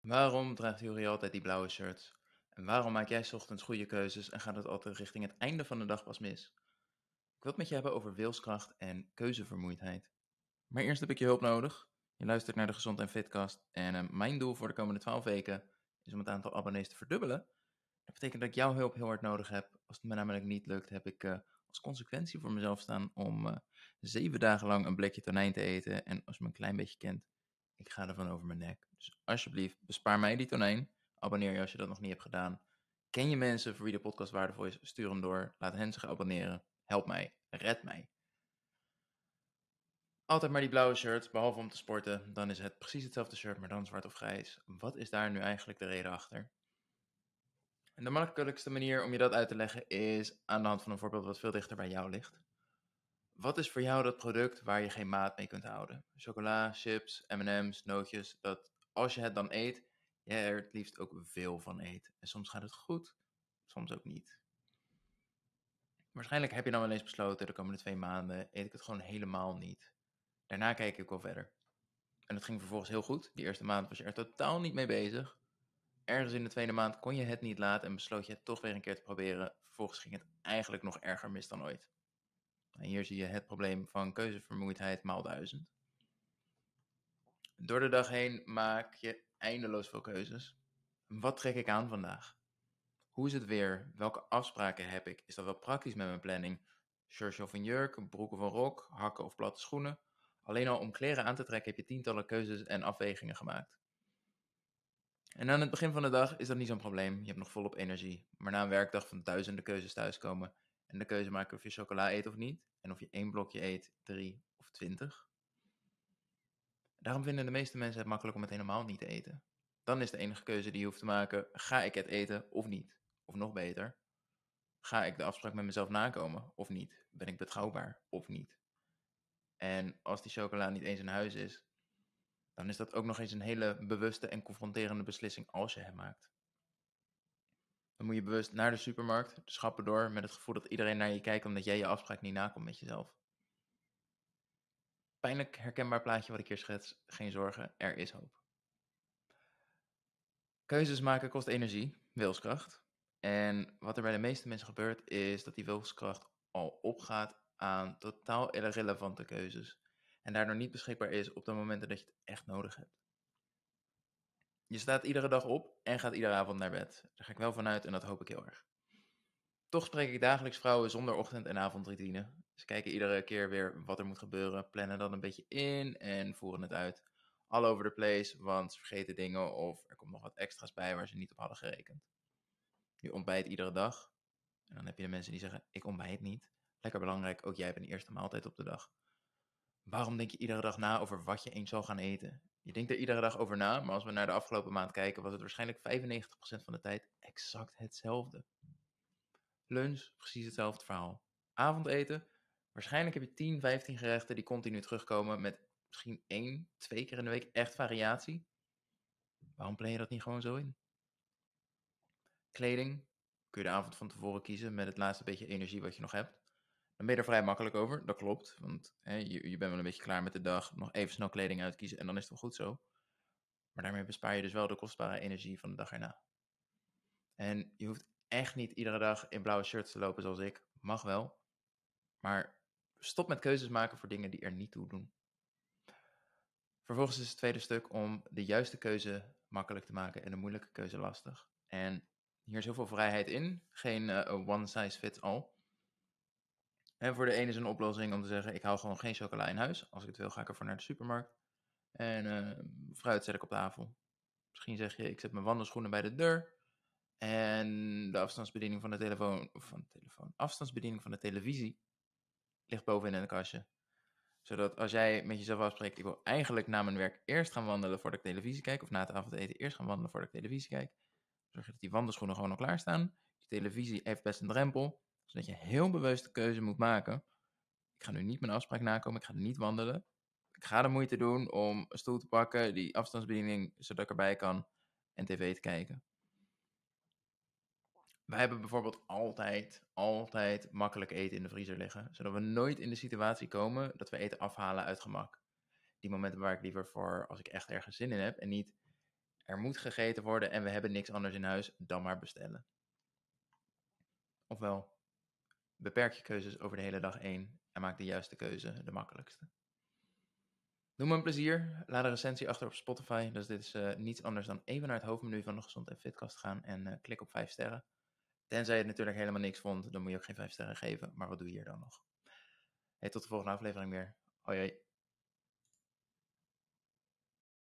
Waarom draagt Juri altijd die blauwe shirts? En waarom maak jij 's ochtends goede keuzes en gaat het altijd richting het einde van de dag pas mis? Ik wil het met je hebben over wilskracht en keuzevermoeidheid. Maar eerst heb ik je hulp nodig. Je luistert naar de Gezond en Fitcast en eh, mijn doel voor de komende 12 weken is om het aantal abonnees te verdubbelen. Dat betekent dat ik jouw hulp heel hard nodig heb. Als het me namelijk niet lukt, heb ik eh, als consequentie voor mezelf staan om eh, zeven dagen lang een blikje tonijn te eten. En als je me een klein beetje kent, ik ga ervan over mijn nek. Dus alsjeblieft, bespaar mij die tonijn. Abonneer je als je dat nog niet hebt gedaan. Ken je mensen voor wie de podcast waardevol is? Stuur hem door. Laat hen zich abonneren. Help mij. Red mij. Altijd maar die blauwe shirts, behalve om te sporten. Dan is het precies hetzelfde shirt, maar dan zwart of grijs. Wat is daar nu eigenlijk de reden achter? En de makkelijkste manier om je dat uit te leggen is aan de hand van een voorbeeld wat veel dichter bij jou ligt. Wat is voor jou dat product waar je geen maat mee kunt houden? Chocola, chips, M&M's, nootjes, dat als je het dan eet, je er het liefst ook veel van eet. En soms gaat het goed, soms ook niet. Waarschijnlijk heb je dan wel eens besloten, de komende twee maanden eet ik het gewoon helemaal niet. Daarna kijk ik wel verder. En dat ging vervolgens heel goed. Die eerste maand was je er totaal niet mee bezig. Ergens in de tweede maand kon je het niet laten en besloot je het toch weer een keer te proberen. Vervolgens ging het eigenlijk nog erger mis dan ooit. En hier zie je het probleem van keuzevermoeidheid maal duizend. Door de dag heen maak je eindeloos veel keuzes. Wat trek ik aan vandaag? Hoe is het weer? Welke afspraken heb ik? Is dat wel praktisch met mijn planning? Shirts of een jurk, broeken of rok, hakken of platte schoenen? Alleen al om kleren aan te trekken heb je tientallen keuzes en afwegingen gemaakt. En aan het begin van de dag is dat niet zo'n probleem. Je hebt nog volop energie. Maar na een werkdag van duizenden keuzes thuiskomen en de keuze maken of je chocola eet of niet, en of je één blokje eet, drie of twintig. Daarom vinden de meeste mensen het makkelijk om het helemaal niet te eten. Dan is de enige keuze die je hoeft te maken: ga ik het eten of niet? Of nog beter, ga ik de afspraak met mezelf nakomen of niet? Ben ik betrouwbaar of niet? En als die chocola niet eens in huis is, dan is dat ook nog eens een hele bewuste en confronterende beslissing als je hem maakt. Dan moet je bewust naar de supermarkt, de schappen door, met het gevoel dat iedereen naar je kijkt omdat jij je afspraak niet nakomt met jezelf. Pijnlijk herkenbaar plaatje wat ik hier schets, geen zorgen, er is hoop. Keuzes maken kost energie, wilskracht. En wat er bij de meeste mensen gebeurt, is dat die wilskracht al opgaat aan totaal irrelevante keuzes. En daardoor niet beschikbaar is op de momenten dat je het echt nodig hebt. Je staat iedere dag op en gaat iedere avond naar bed. Daar ga ik wel vanuit en dat hoop ik heel erg. Toch spreek ik dagelijks vrouwen zonder ochtend- en avondroutine. Ze kijken iedere keer weer wat er moet gebeuren, plannen dat een beetje in en voeren het uit. All over the place, want ze vergeten dingen of er komt nog wat extra's bij waar ze niet op hadden gerekend. Je ontbijt iedere dag. En dan heb je de mensen die zeggen, ik ontbijt niet. Lekker belangrijk, ook jij hebt een eerste maaltijd op de dag. Waarom denk je iedere dag na over wat je eens zal gaan eten? Je denkt er iedere dag over na, maar als we naar de afgelopen maand kijken, was het waarschijnlijk 95% van de tijd exact hetzelfde. Lunch, precies hetzelfde verhaal. Avondeten, waarschijnlijk heb je 10, 15 gerechten die continu terugkomen met misschien één, twee keer in de week echt variatie. Waarom plan je dat niet gewoon zo in? Kleding, kun je de avond van tevoren kiezen met het laatste beetje energie wat je nog hebt. Dan ben je er vrij makkelijk over, dat klopt. Want hè, je, je bent wel een beetje klaar met de dag, nog even snel kleding uitkiezen en dan is het wel goed zo. Maar daarmee bespaar je dus wel de kostbare energie van de dag erna. En je hoeft echt niet iedere dag in blauwe shirts te lopen zoals ik. Mag wel. Maar stop met keuzes maken voor dingen die er niet toe doen. Vervolgens is het tweede stuk om de juiste keuze makkelijk te maken en de moeilijke keuze lastig. En hier is heel veel vrijheid in. Geen uh, one size fits all. En voor de ene is een oplossing om te zeggen: ik hou gewoon geen chocola in huis. Als ik het wil, ga ik ervoor naar de supermarkt. En uh, fruit zet ik op tafel. Misschien zeg je: ik zet mijn wandelschoenen bij de deur. En de afstandsbediening van de telefoon, van de telefoon, afstandsbediening van de televisie ligt bovenin in een kastje. Zodat als jij met jezelf afspreekt, ik wil eigenlijk na mijn werk eerst gaan wandelen voordat ik televisie kijk, of na het avondeten eerst gaan wandelen voordat ik televisie kijk, zorg je dat die wandelschoenen gewoon al klaar staan. Televisie heeft best een drempel, zodat je heel bewust de keuze moet maken. Ik ga nu niet mijn afspraak nakomen, ik ga niet wandelen. Ik ga de moeite doen om een stoel te pakken, die afstandsbediening, zodat ik erbij kan en tv te kijken. Wij hebben bijvoorbeeld altijd, altijd makkelijk eten in de vriezer liggen. Zodat we nooit in de situatie komen dat we eten afhalen uit gemak. Die momenten waar ik liever voor, als ik echt ergens zin in heb. En niet, er moet gegeten worden en we hebben niks anders in huis, dan maar bestellen. Ofwel, beperk je keuzes over de hele dag één en maak de juiste keuze de makkelijkste. Doe me een plezier. Laat een recensie achter op Spotify. Dus dit is uh, niets anders dan even naar het hoofdmenu van de Gezond en Fitkast gaan en uh, klik op 5 sterren. Tenzij je het natuurlijk helemaal niks vond, dan moet je ook geen 5 sterren geven. Maar wat doe je hier dan nog? Hey, tot de volgende aflevering weer. Hoi hoi.